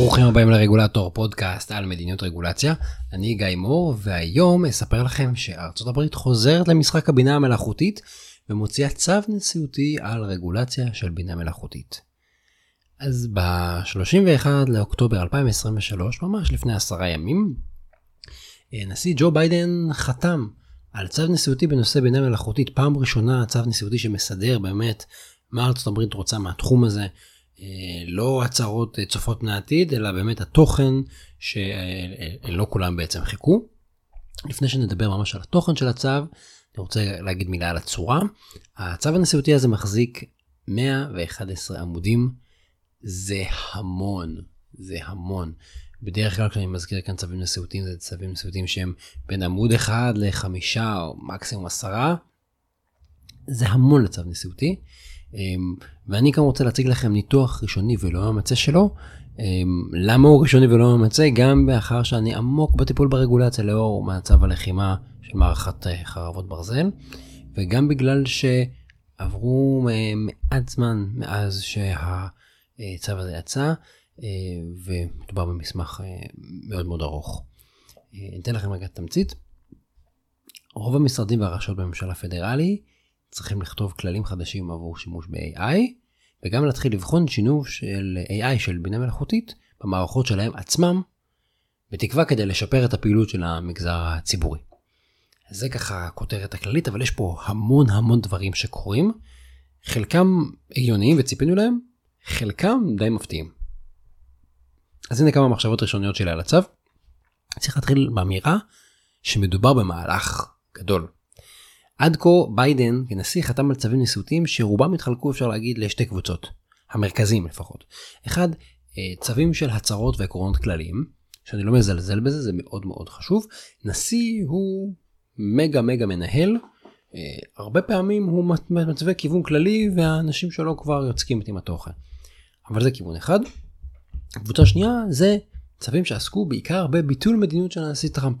ברוכים הבאים לרגולטור פודקאסט על מדיניות רגולציה. אני גיא מור והיום אספר לכם שארצות הברית חוזרת למשחק הבינה המלאכותית ומוציאה צו נשיאותי על רגולציה של בינה מלאכותית. אז ב-31 לאוקטובר 2023, ממש לפני עשרה ימים, נשיא ג'ו ביידן חתם על צו נשיאותי בנושא בינה מלאכותית, פעם ראשונה צו נשיאותי שמסדר באמת מה ארצות הברית רוצה מהתחום הזה. לא הצהרות צופות פני עתיד, אלא באמת התוכן שלא כולם בעצם חיכו. לפני שנדבר ממש על התוכן של הצו, אני רוצה להגיד מילה על הצורה. הצו הנשיאותי הזה מחזיק 111 עמודים, זה המון, זה המון. בדרך כלל כשאני מזכיר כאן צווים נשיאותיים זה צווים נשיאותיים שהם בין עמוד אחד לחמישה או מקסימום עשרה. זה המון לצו נשיאותי. ואני גם רוצה להציג לכם ניתוח ראשוני ולא ממצה שלו. למה הוא ראשוני ולא ממצה? גם מאחר שאני עמוק בטיפול ברגולציה לאור מצב הלחימה של מערכת חרבות ברזל, וגם בגלל שעברו מעט זמן מאז שהצו הזה יצא, ומדובר במסמך מאוד מאוד ארוך. אני אתן לכם רגע תמצית. רוב המשרדים והרשויות בממשל הפדרלי צריכים לכתוב כללים חדשים עבור שימוש ב-AI, וגם להתחיל לבחון שינוב של AI של בינה מלאכותית במערכות שלהם עצמם, בתקווה כדי לשפר את הפעילות של המגזר הציבורי. זה ככה הכותרת הכללית, אבל יש פה המון המון דברים שקורים, חלקם הגיוניים וציפינו להם, חלקם די מפתיעים. אז הנה כמה מחשבות ראשוניות שלי על הצו. צריך להתחיל באמירה שמדובר במהלך גדול. עד כה ביידן כנשיא חתם על צווים נשיאותיים שרובם התחלקו אפשר להגיד לשתי קבוצות, המרכזיים לפחות. אחד, צווים של הצהרות ועקרונות כלליים, שאני לא מזלזל בזה, זה מאוד מאוד חשוב. נשיא הוא מגה מגה מנהל, הרבה פעמים הוא מצווה כיוון כללי והאנשים שלו כבר יוצקים עם התוכן. אבל זה כיוון אחד. קבוצה שנייה זה צווים שעסקו בעיקר בביטול מדיניות של הנשיא טראמפ.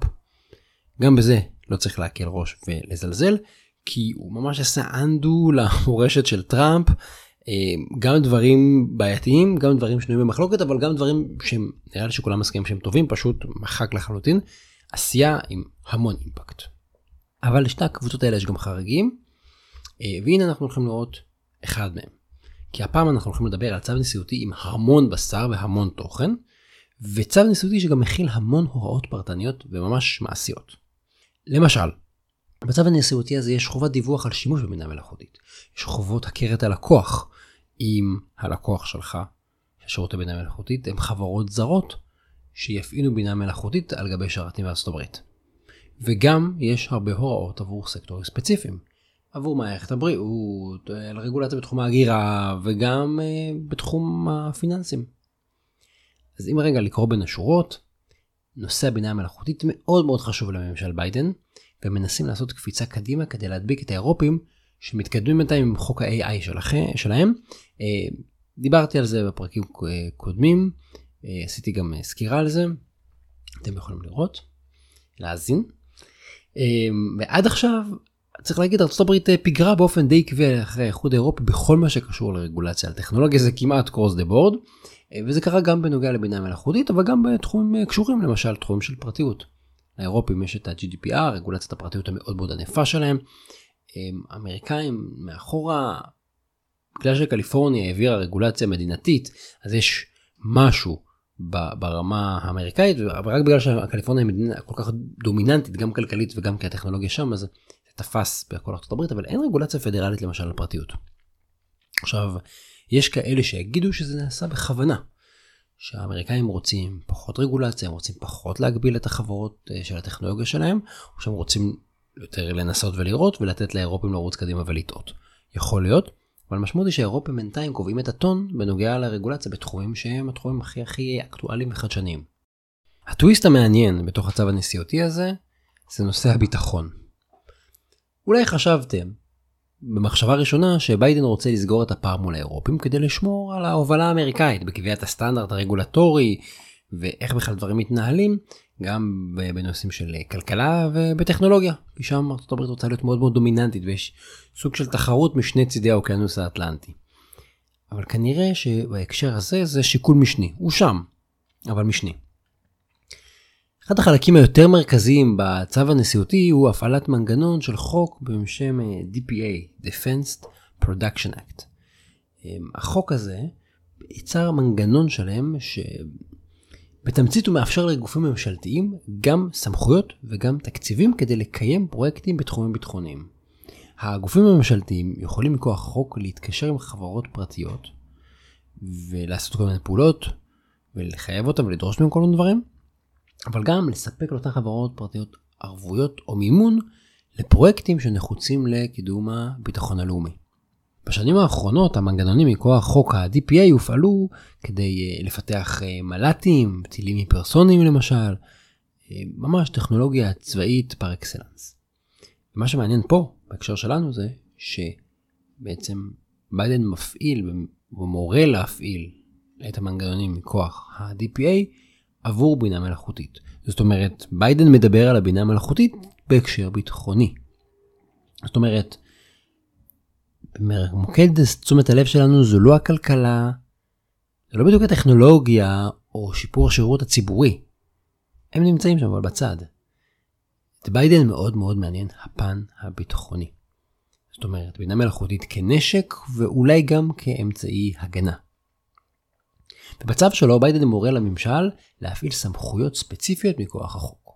גם בזה לא צריך להקל ראש ולזלזל, כי הוא ממש עשה אנדו למורשת של טראמפ, גם דברים בעייתיים, גם דברים שנויים במחלוקת, אבל גם דברים שהם, נראה לי שכולם מסכימים שהם טובים, פשוט מחק לחלוטין, עשייה עם המון אימפקט. אבל לשתי הקבוצות האלה יש גם חריגים, והנה אנחנו הולכים לראות אחד מהם. כי הפעם אנחנו הולכים לדבר על צו נשיאותי עם המון בשר והמון תוכן, וצו נשיאותי שגם מכיל המון הוראות פרטניות וממש מעשיות. למשל, בצו הנשיאותי הזה יש חובת דיווח על שימוש בבינה מלאכותית. יש חובות הכרת הלקוח. אם הלקוח שלך, שירותי בינה מלאכותית, הם חברות זרות שיפעילו בינה מלאכותית על גבי שרתים בארצות הברית. וגם יש הרבה הוראות עבור סקטורים ספציפיים. עבור מערכת הבריאות, על רגולציה בתחום ההגירה וגם בתחום הפיננסים. אז אם רגע לקרוא בין השורות, נושא הבינה המלאכותית מאוד מאוד חשוב לממשל ביידן, ומנסים לעשות קפיצה קדימה כדי להדביק את האירופים שמתקדמים בינתיים עם חוק ה-AI שלהם. דיברתי על זה בפרקים קודמים, עשיתי גם סקירה על זה, אתם יכולים לראות, להאזין. ועד עכשיו צריך להגיד ארה"ב פיגרה באופן די עקבי אחרי האיחוד האירופי בכל מה שקשור לרגולציה על טכנולוגיה זה כמעט קרוס דה בורד וזה קרה גם בנוגע לבינה מלאכותית אבל גם בתחומים קשורים למשל תחומים של פרטיות. לאירופים יש את ה-GDPR רגולציית הפרטיות המאוד מאוד ענפה שלהם. אמריקאים מאחורה בגלל שקליפורניה העבירה רגולציה מדינתית אז יש משהו ברמה האמריקאית ורק בגלל שקליפורניה היא מדינה כל כך דומיננטית גם כלכלית וגם כי הטכנולוגיה שם אז תפס בכל ארצות הברית אבל אין רגולציה פדרלית למשל על פרטיות. עכשיו יש כאלה שיגידו שזה נעשה בכוונה. שהאמריקאים רוצים פחות רגולציה הם רוצים פחות להגביל את החברות של הטכנולוגיה שלהם או שהם רוצים יותר לנסות ולראות ולתת לאירופים לרוץ קדימה ולטעות. יכול להיות אבל המשמעות היא שהאירופים בינתיים קובעים את הטון בנוגע לרגולציה בתחומים שהם התחומים הכי הכי אקטואליים וחדשניים. הטוויסט המעניין בתוך הצו הנשיאותי הזה זה נושא הביטחון. אולי חשבתם במחשבה ראשונה שביידן רוצה לסגור את הפער מול האירופים כדי לשמור על ההובלה האמריקאית בקביעת הסטנדרט הרגולטורי ואיך בכלל דברים מתנהלים גם בנושאים של כלכלה ובטכנולוגיה כי שם ארצות הברית רוצה להיות מאוד מאוד דומיננטית ויש סוג של תחרות משני צידי האוקיינוס האטלנטי. אבל כנראה שבהקשר הזה זה שיקול משני הוא שם. אבל משני. אחד החלקים היותר מרכזיים בצו הנשיאותי הוא הפעלת מנגנון של חוק בשם אה, DPA, Defense Production Act. אמ, החוק הזה יצר מנגנון שלם שבתמצית הוא מאפשר לגופים ממשלתיים גם סמכויות וגם תקציבים כדי לקיים פרויקטים בתחומים ביטחוניים. הגופים הממשלתיים יכולים מכוח חוק להתקשר עם חברות פרטיות ולעשות כל מיני פעולות ולחייב אותם ולדרוש מהם כל מיני דברים, אבל גם לספק לאותן חברות פרטיות ערבויות או מימון לפרויקטים שנחוצים לקידום הביטחון הלאומי. בשנים האחרונות המנגנונים מכוח חוק ה-DPA הופעלו כדי אה, לפתח אה, מל"טים, טילים היפרסוניים למשל, אה, ממש טכנולוגיה צבאית פר אקסלנס. מה שמעניין פה בהקשר שלנו זה שבעצם ביידן מפעיל ומורה להפעיל את המנגנונים מכוח ה-DPA עבור בינה מלאכותית. זאת אומרת, ביידן מדבר על הבינה המלאכותית בהקשר ביטחוני. זאת אומרת, מוקד תשומת הלב שלנו זו לא הכלכלה, זה לא בדיוק הטכנולוגיה או שיפור השירות הציבורי. הם נמצאים שם אבל בצד. את ביידן מאוד מאוד מעניין הפן הביטחוני. זאת אומרת, בינה מלאכותית כנשק ואולי גם כאמצעי הגנה. במצב שלו ביידן מורה לממשל להפעיל סמכויות ספציפיות מכוח החוק.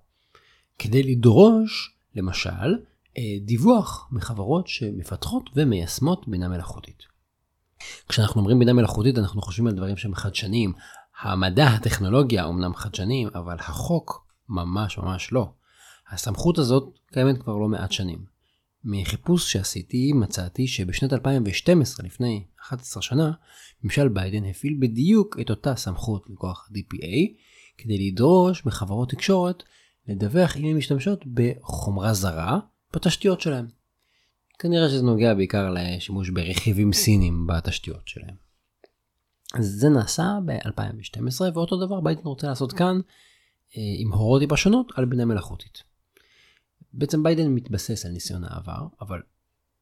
כדי לדרוש, למשל, אה, דיווח מחברות שמפתחות ומיישמות בינה מלאכותית. כשאנחנו אומרים בינה מלאכותית אנחנו חושבים על דברים שהם חדשניים. המדע, הטכנולוגיה אמנם חדשניים, אבל החוק ממש ממש לא. הסמכות הזאת קיימת כבר לא מעט שנים. מחיפוש שעשיתי מצאתי שבשנת 2012, לפני 11 שנה, ממשל ביידן הפעיל בדיוק את אותה סמכות מכוח DPA כדי לדרוש מחברות תקשורת לדווח אם הן משתמשות בחומרה זרה בתשתיות שלהם. כנראה שזה נוגע בעיקר לשימוש ברכיבים סינים בתשתיות שלהם. אז זה נעשה ב-2012 ואותו דבר ביידן רוצה לעשות כאן אה, עם הוראות טיפה שונות על בינה מלאכותית. בעצם ביידן מתבסס על ניסיון העבר, אבל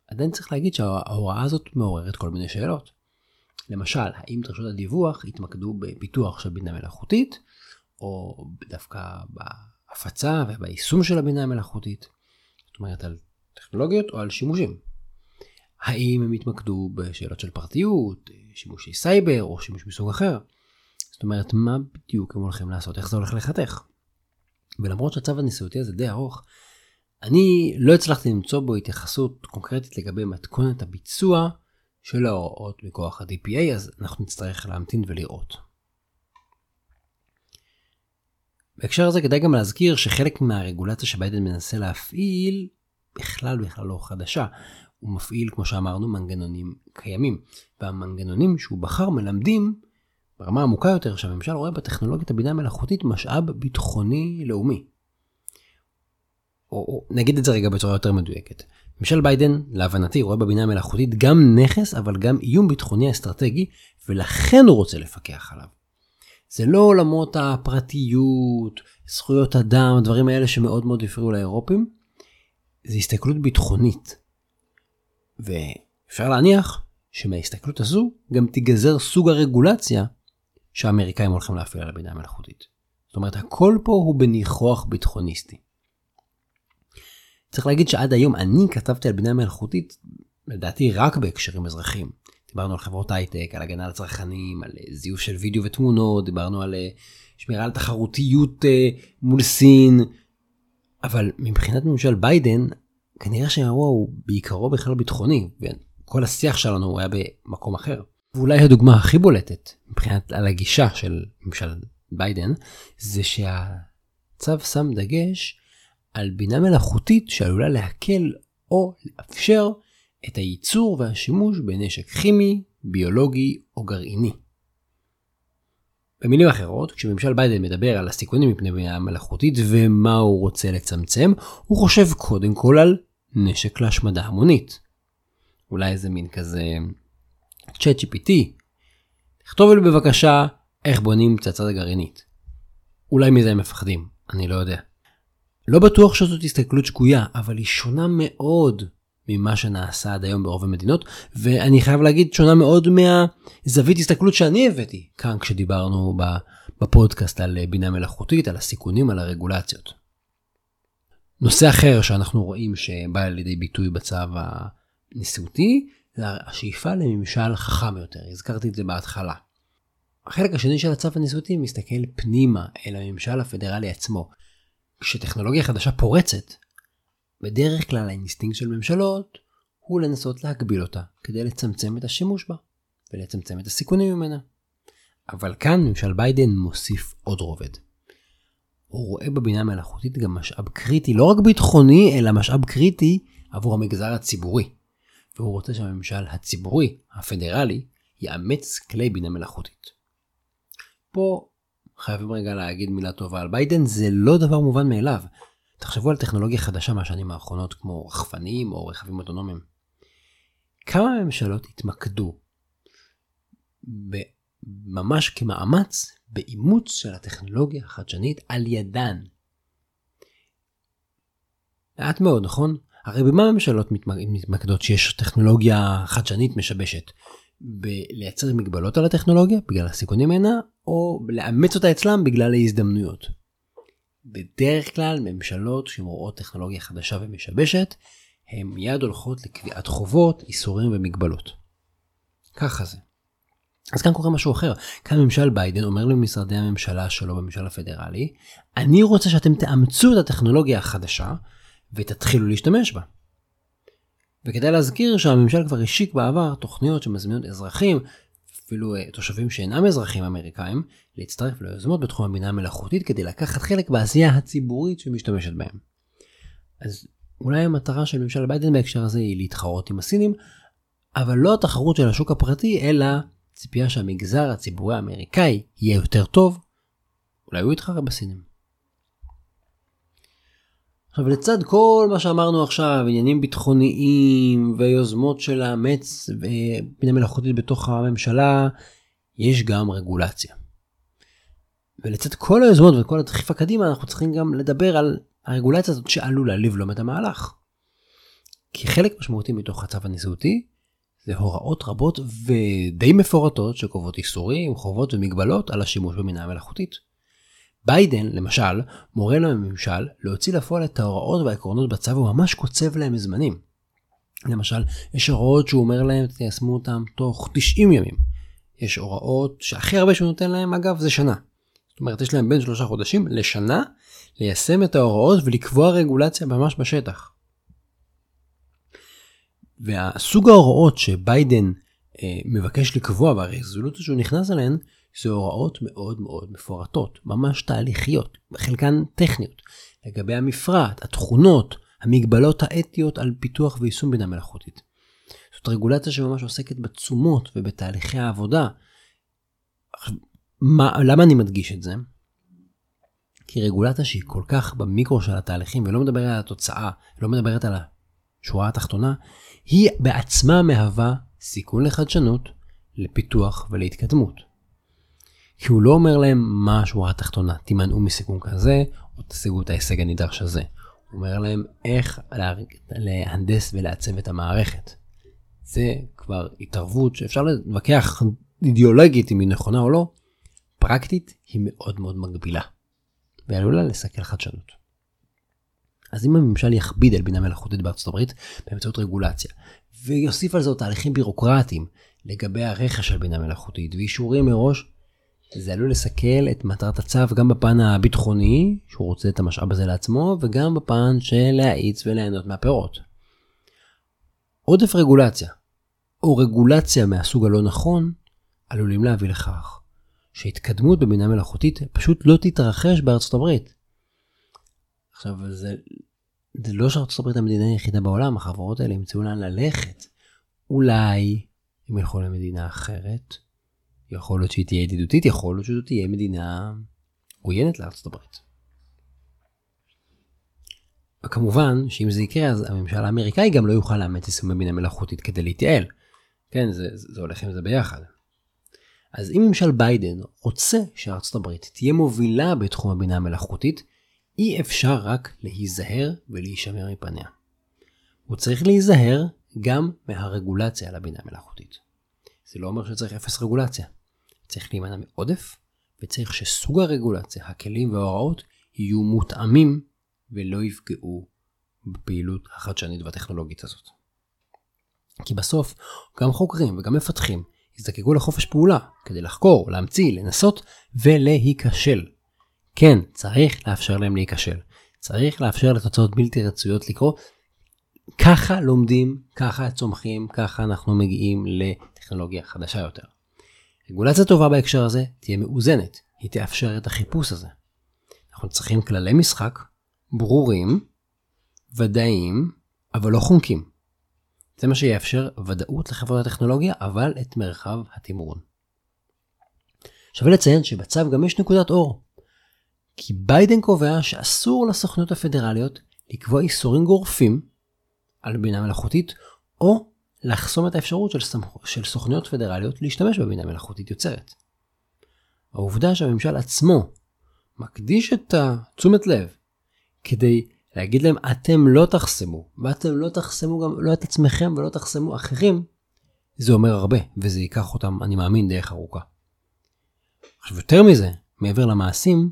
עדיין צריך להגיד שההוראה הזאת מעוררת כל מיני שאלות. למשל, האם דרשות הדיווח יתמקדו בפיתוח של בינה מלאכותית, או דווקא בהפצה וביישום של הבינה המלאכותית? זאת אומרת, על טכנולוגיות או על שימושים. האם הם יתמקדו בשאלות של פרטיות, שימושי סייבר או שימוש מסוג אחר? זאת אומרת, מה בדיוק הם הולכים לעשות, איך זה הולך לחתך? ולמרות שהצו הנשיאותי הזה די ארוך, אני לא הצלחתי למצוא בו התייחסות קונקרטית לגבי מתכונת הביצוע של ההוראות מכוח ה-DPA, אז אנחנו נצטרך להמתין ולראות. בהקשר הזה כדאי גם להזכיר שחלק מהרגולציה שביידן מנסה להפעיל בכלל בכלל לא חדשה. הוא מפעיל, כמו שאמרנו, מנגנונים קיימים. והמנגנונים שהוא בחר מלמדים ברמה עמוקה יותר שהממשל רואה בטכנולוגיית הבינה המלאכותית משאב ביטחוני לאומי. או, או נגיד את זה רגע בצורה יותר מדויקת. ממשל ביידן, להבנתי, רואה בבינה המלאכותית גם נכס, אבל גם איום ביטחוני אסטרטגי, ולכן הוא רוצה לפקח עליו. זה לא עולמות הפרטיות, זכויות אדם, הדברים האלה שמאוד מאוד הפריעו לאירופים, זה הסתכלות ביטחונית. ואפשר להניח שמההסתכלות הזו גם תיגזר סוג הרגולציה שהאמריקאים הולכים להפעיל על הבינה המלאכותית. זאת אומרת, הכל פה הוא בניחוח ביטחוניסטי. צריך להגיד שעד היום אני כתבתי על בינה מלאכותית, לדעתי רק בהקשרים אזרחיים. דיברנו על חברות הייטק, על הגנה על הצרכנים, על אה, זיוף של וידאו ותמונות, דיברנו על אה, שמירה על תחרותיות אה, מול סין, אבל מבחינת ממשל ביידן, כנראה שהאירוע הוא בעיקרו בכלל ביטחוני, וכל השיח שלנו הוא היה במקום אחר. ואולי הדוגמה הכי בולטת מבחינת על הגישה של ממשל ביידן, זה שהצו שם דגש על בינה מלאכותית שעלולה להקל או לאפשר את הייצור והשימוש בנשק כימי, ביולוגי או גרעיני. במילים אחרות, כשממשל ביידן מדבר על הסיכונים מפני בינה מלאכותית ומה הוא רוצה לצמצם, הוא חושב קודם כל על נשק להשמדה המונית. אולי איזה מין כזה צ'אט GPT. תכתוב לי בבקשה איך בונים פצצה גרעינית. אולי מזה הם מפחדים, אני לא יודע. לא בטוח שזאת הסתכלות שגויה, אבל היא שונה מאוד ממה שנעשה עד היום ברוב המדינות, ואני חייב להגיד שונה מאוד מהזווית הסתכלות שאני הבאתי כאן כשדיברנו בפודקאסט על בינה מלאכותית, על הסיכונים, על הרגולציות. נושא אחר שאנחנו רואים שבא לידי ביטוי בצו הנשיאותי, זה השאיפה לממשל חכם יותר, הזכרתי את זה בהתחלה. החלק השני של הצו הנשיאותי מסתכל פנימה אל הממשל הפדרלי עצמו. כשטכנולוגיה חדשה פורצת, בדרך כלל האינסטינקט של ממשלות הוא לנסות להגביל אותה כדי לצמצם את השימוש בה ולצמצם את הסיכונים ממנה. אבל כאן ממשל ביידן מוסיף עוד רובד. הוא רואה בבינה מלאכותית גם משאב קריטי, לא רק ביטחוני, אלא משאב קריטי עבור המגזר הציבורי. והוא רוצה שהממשל הציבורי, הפדרלי, יאמץ כלי בינה מלאכותית. פה חייבים רגע להגיד מילה טובה על ביידן, זה לא דבר מובן מאליו. תחשבו על טכנולוגיה חדשה מהשנים האחרונות כמו רחפנים או רכבים אוטונומיים. כמה ממשלות התמקדו ממש כמאמץ באימוץ של הטכנולוגיה החדשנית על ידן. מעט מאוד, נכון? הרי במה ממשלות מתמקדות שיש טכנולוגיה חדשנית משבשת? בלייצר מגבלות על הטכנולוגיה בגלל הסיכונים ממנה, או לאמץ אותה אצלם בגלל ההזדמנויות. בדרך כלל ממשלות שמרואות טכנולוגיה חדשה ומשבשת, הן מיד הולכות לקביעת חובות, איסורים ומגבלות. ככה זה. אז כאן קורה משהו אחר. כאן ממשל ביידן אומר למשרדי הממשלה שלו בממשל הפדרלי, אני רוצה שאתם תאמצו את הטכנולוגיה החדשה ותתחילו להשתמש בה. וכדאי להזכיר שהממשל כבר השיק בעבר תוכניות שמזמינות אזרחים, אפילו אה, תושבים שאינם אזרחים אמריקאים, להצטרף ליוזמות בתחום הבינה המלאכותית כדי לקחת חלק בעשייה הציבורית שמשתמשת בהם. אז אולי המטרה של ממשל ביידן בהקשר הזה היא להתחרות עם הסינים, אבל לא התחרות של השוק הפרטי, אלא ציפייה שהמגזר הציבורי האמריקאי יהיה יותר טוב, אולי הוא יתחרה בסינים. עכשיו לצד כל מה שאמרנו עכשיו, עניינים ביטחוניים ויוזמות של לאמץ בינה מלאכותית בתוך הממשלה, יש גם רגולציה. ולצד כל היוזמות וכל הדחיפה קדימה, אנחנו צריכים גם לדבר על הרגולציה הזאת שעלולה לבלום את המהלך. כי חלק משמעותי מתוך הצו הנשיאותי זה הוראות רבות ודי מפורטות שקובעות איסורים, חובות ומגבלות על השימוש במינה מלאכותית. ביידן, למשל, מורה לממשל להוציא לפועל את ההוראות והעקרונות בצו וממש קוצב להם זמנים. למשל, יש הוראות שהוא אומר להם תיישמו אותם תוך 90 ימים. יש הוראות שהכי הרבה שהוא נותן להם אגב זה שנה. זאת אומרת יש להם בין שלושה חודשים לשנה ליישם את ההוראות ולקבוע רגולציה ממש בשטח. והסוג ההוראות שביידן אה, מבקש לקבוע והרזולוציה שהוא נכנס אליהן זה הוראות מאוד מאוד מפורטות, ממש תהליכיות, חלקן טכניות, לגבי המפרט, התכונות, המגבלות האתיות על פיתוח ויישום בינה מלאכותית. זאת רגולציה שממש עוסקת בתשומות ובתהליכי העבודה. מה, למה אני מדגיש את זה? כי רגולציה שהיא כל כך במיקרו של התהליכים ולא מדברת על התוצאה, לא מדברת על השורה התחתונה, היא בעצמה מהווה סיכון לחדשנות, לפיתוח ולהתקדמות. כי הוא לא אומר להם מה השורה התחתונה, תימנעו מסיכון כזה, או תשיגו את ההישג הנדרש הזה. הוא אומר להם איך להנדס ולעצב את המערכת. זה כבר התערבות שאפשר להתווכח אידיאולוגית אם היא נכונה או לא, פרקטית היא מאוד מאוד מגבילה, ועלולה לסכל חדשנות. אז אם הממשל יכביד על בינה מלאכותית בארצות הברית באמצעות רגולציה, ויוסיף על זה תהליכים בירוקרטיים לגבי הרכש של בינה מלאכותית ואישורים מראש, זה עלול לסכל את מטרת הצו גם בפן הביטחוני, שהוא רוצה את המשאב הזה לעצמו, וגם בפן של להאיץ וליהנות מהפירות. עודף רגולציה, או רגולציה מהסוג הלא נכון, עלולים להביא לכך שהתקדמות בבינה מלאכותית פשוט לא תתרחש בארצות הברית. עכשיו, זה, זה לא שארצות הברית המדינה היחידה בעולם, החברות האלה ימצאו לאן ללכת. אולי הם ילכו למדינה אחרת, יכול להיות שהיא תהיה ידידותית, יכול להיות שזו תהיה מדינה עוינת לארצות הברית. וכמובן שאם זה יקרה אז הממשל האמריקאי גם לא יוכל לאמץ יישומי בינה מלאכותית כדי להתייעל. כן, זה, זה הולך עם זה ביחד. אז אם ממשל ביידן רוצה שארצות הברית תהיה מובילה בתחום הבינה המלאכותית, אי אפשר רק להיזהר ולהישמר מפניה. הוא צריך להיזהר גם מהרגולציה על הבינה המלאכותית. זה לא אומר שצריך אפס רגולציה. צריך להימנע מעודף, וצריך שסוג הרגולציה, הכלים וההוראות יהיו מותאמים ולא יפגעו בפעילות החדשנית והטכנולוגית הזאת. כי בסוף גם חוקרים וגם מפתחים יזדקקו לחופש פעולה כדי לחקור, להמציא, לנסות ולהיכשל. כן, צריך לאפשר להם להיכשל. צריך לאפשר לתוצאות בלתי רצויות לקרות. ככה לומדים, ככה צומחים, ככה אנחנו מגיעים לטכנולוגיה חדשה יותר. רגולציה טובה בהקשר הזה תהיה מאוזנת, היא תאפשר את החיפוש הזה. אנחנו צריכים כללי משחק ברורים, ודאיים, אבל לא חונקים. זה מה שיאפשר ודאות לחברות הטכנולוגיה, אבל את מרחב התמרון. שווה לציין שבצו גם יש נקודת אור. כי ביידן קובע שאסור לסוכניות הפדרליות לקבוע איסורים גורפים על בינה מלאכותית, או לחסום את האפשרות של, סמכ... של סוכניות פדרליות להשתמש בבינה מלאכותית יוצרת. העובדה שהממשל עצמו מקדיש את התשומת לב כדי להגיד להם אתם לא תחסמו, ואתם לא תחסמו גם לא את עצמכם ולא תחסמו אחרים, זה אומר הרבה, וזה ייקח אותם, אני מאמין, דרך ארוכה. עכשיו יותר מזה, מעבר למעשים,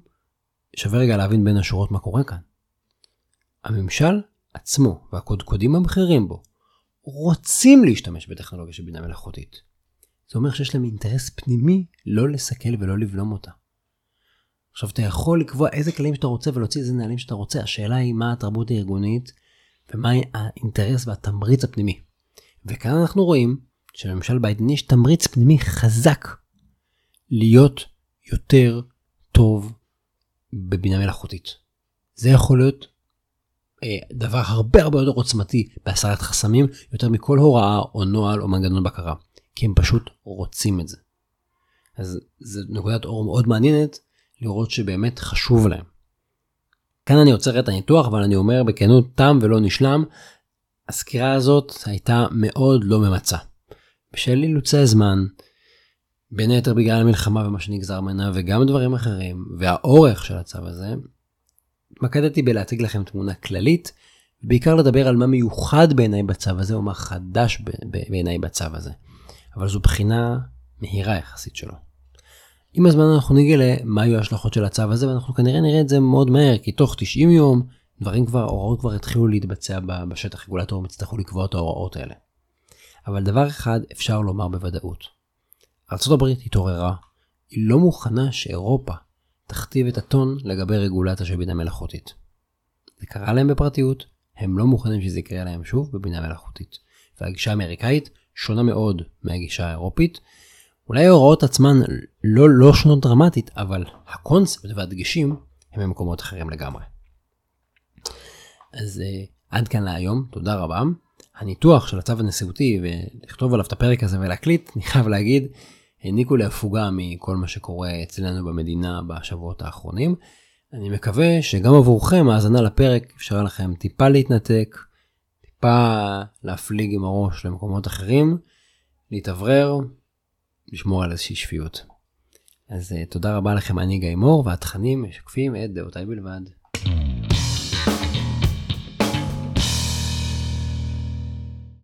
שווה רגע להבין בין השורות מה קורה כאן. הממשל עצמו והקודקודים הבכירים בו רוצים להשתמש בטכנולוגיה של בינה מלאכותית. זה אומר שיש להם אינטרס פנימי לא לסכל ולא לבלום אותה. עכשיו אתה יכול לקבוע איזה כללים שאתה רוצה ולהוציא איזה נהלים שאתה רוצה, השאלה היא מה התרבות הארגונית ומה האינטרס והתמריץ הפנימי. וכאן אנחנו רואים שלממשל ביידן יש תמריץ פנימי חזק להיות יותר טוב בבינה מלאכותית. זה יכול להיות דבר הרבה הרבה יותר עוצמתי בהסרת חסמים יותר מכל הוראה או נוהל או מנגנון בקרה, כי הם פשוט רוצים את זה. אז זו נקודת אור מאוד מעניינת לראות שבאמת חשוב להם. כאן אני עוצר את הניתוח אבל אני אומר בכנות תם ולא נשלם, הסקירה הזאת הייתה מאוד לא ממצה. בשל אילוצי הזמן, בין היתר בגלל המלחמה ומה שנגזר ממנה וגם דברים אחרים והאורך של הצו הזה, התמקדתי בלהציג לכם תמונה כללית, ובעיקר לדבר על מה מיוחד בעיניי בצו הזה או מה חדש בעיניי בצו הזה. אבל זו בחינה מהירה יחסית שלו. עם הזמן אנחנו נגלה מה היו ההשלכות של הצו הזה ואנחנו כנראה נראה את זה מאוד מהר כי תוך 90 יום דברים כבר, הוראות כבר התחילו להתבצע בשטח, רגולטורים יצטרכו לקבוע את ההוראות האלה. אבל דבר אחד אפשר לומר בוודאות. ארה"ב התעוררה, היא לא מוכנה שאירופה תכתיב את הטון לגבי רגולציה של בינה מלאכותית. זה קרה להם בפרטיות, הם לא מוכנים שזה יקרה להם שוב בבינה מלאכותית. והגישה האמריקאית שונה מאוד מהגישה האירופית, אולי ההוראות עצמן לא, לא שונות דרמטית, אבל הקונספט והדגשים הם במקומות אחרים לגמרי. אז uh, עד כאן להיום, תודה רבה. הניתוח של הצו הנשיאותי ולכתוב עליו את הפרק הזה ולהקליט, אני חייב להגיד, העניקו לי הפוגה מכל מה שקורה אצלנו במדינה בשבועות האחרונים. אני מקווה שגם עבורכם האזנה לפרק אפשרה לכם טיפה להתנתק, טיפה להפליג עם הראש למקומות אחרים, להתאוורר, לשמור על איזושהי שפיות. אז uh, תודה רבה לכם, אני גיא מור, והתכנים משקפים את דעותיי בלבד.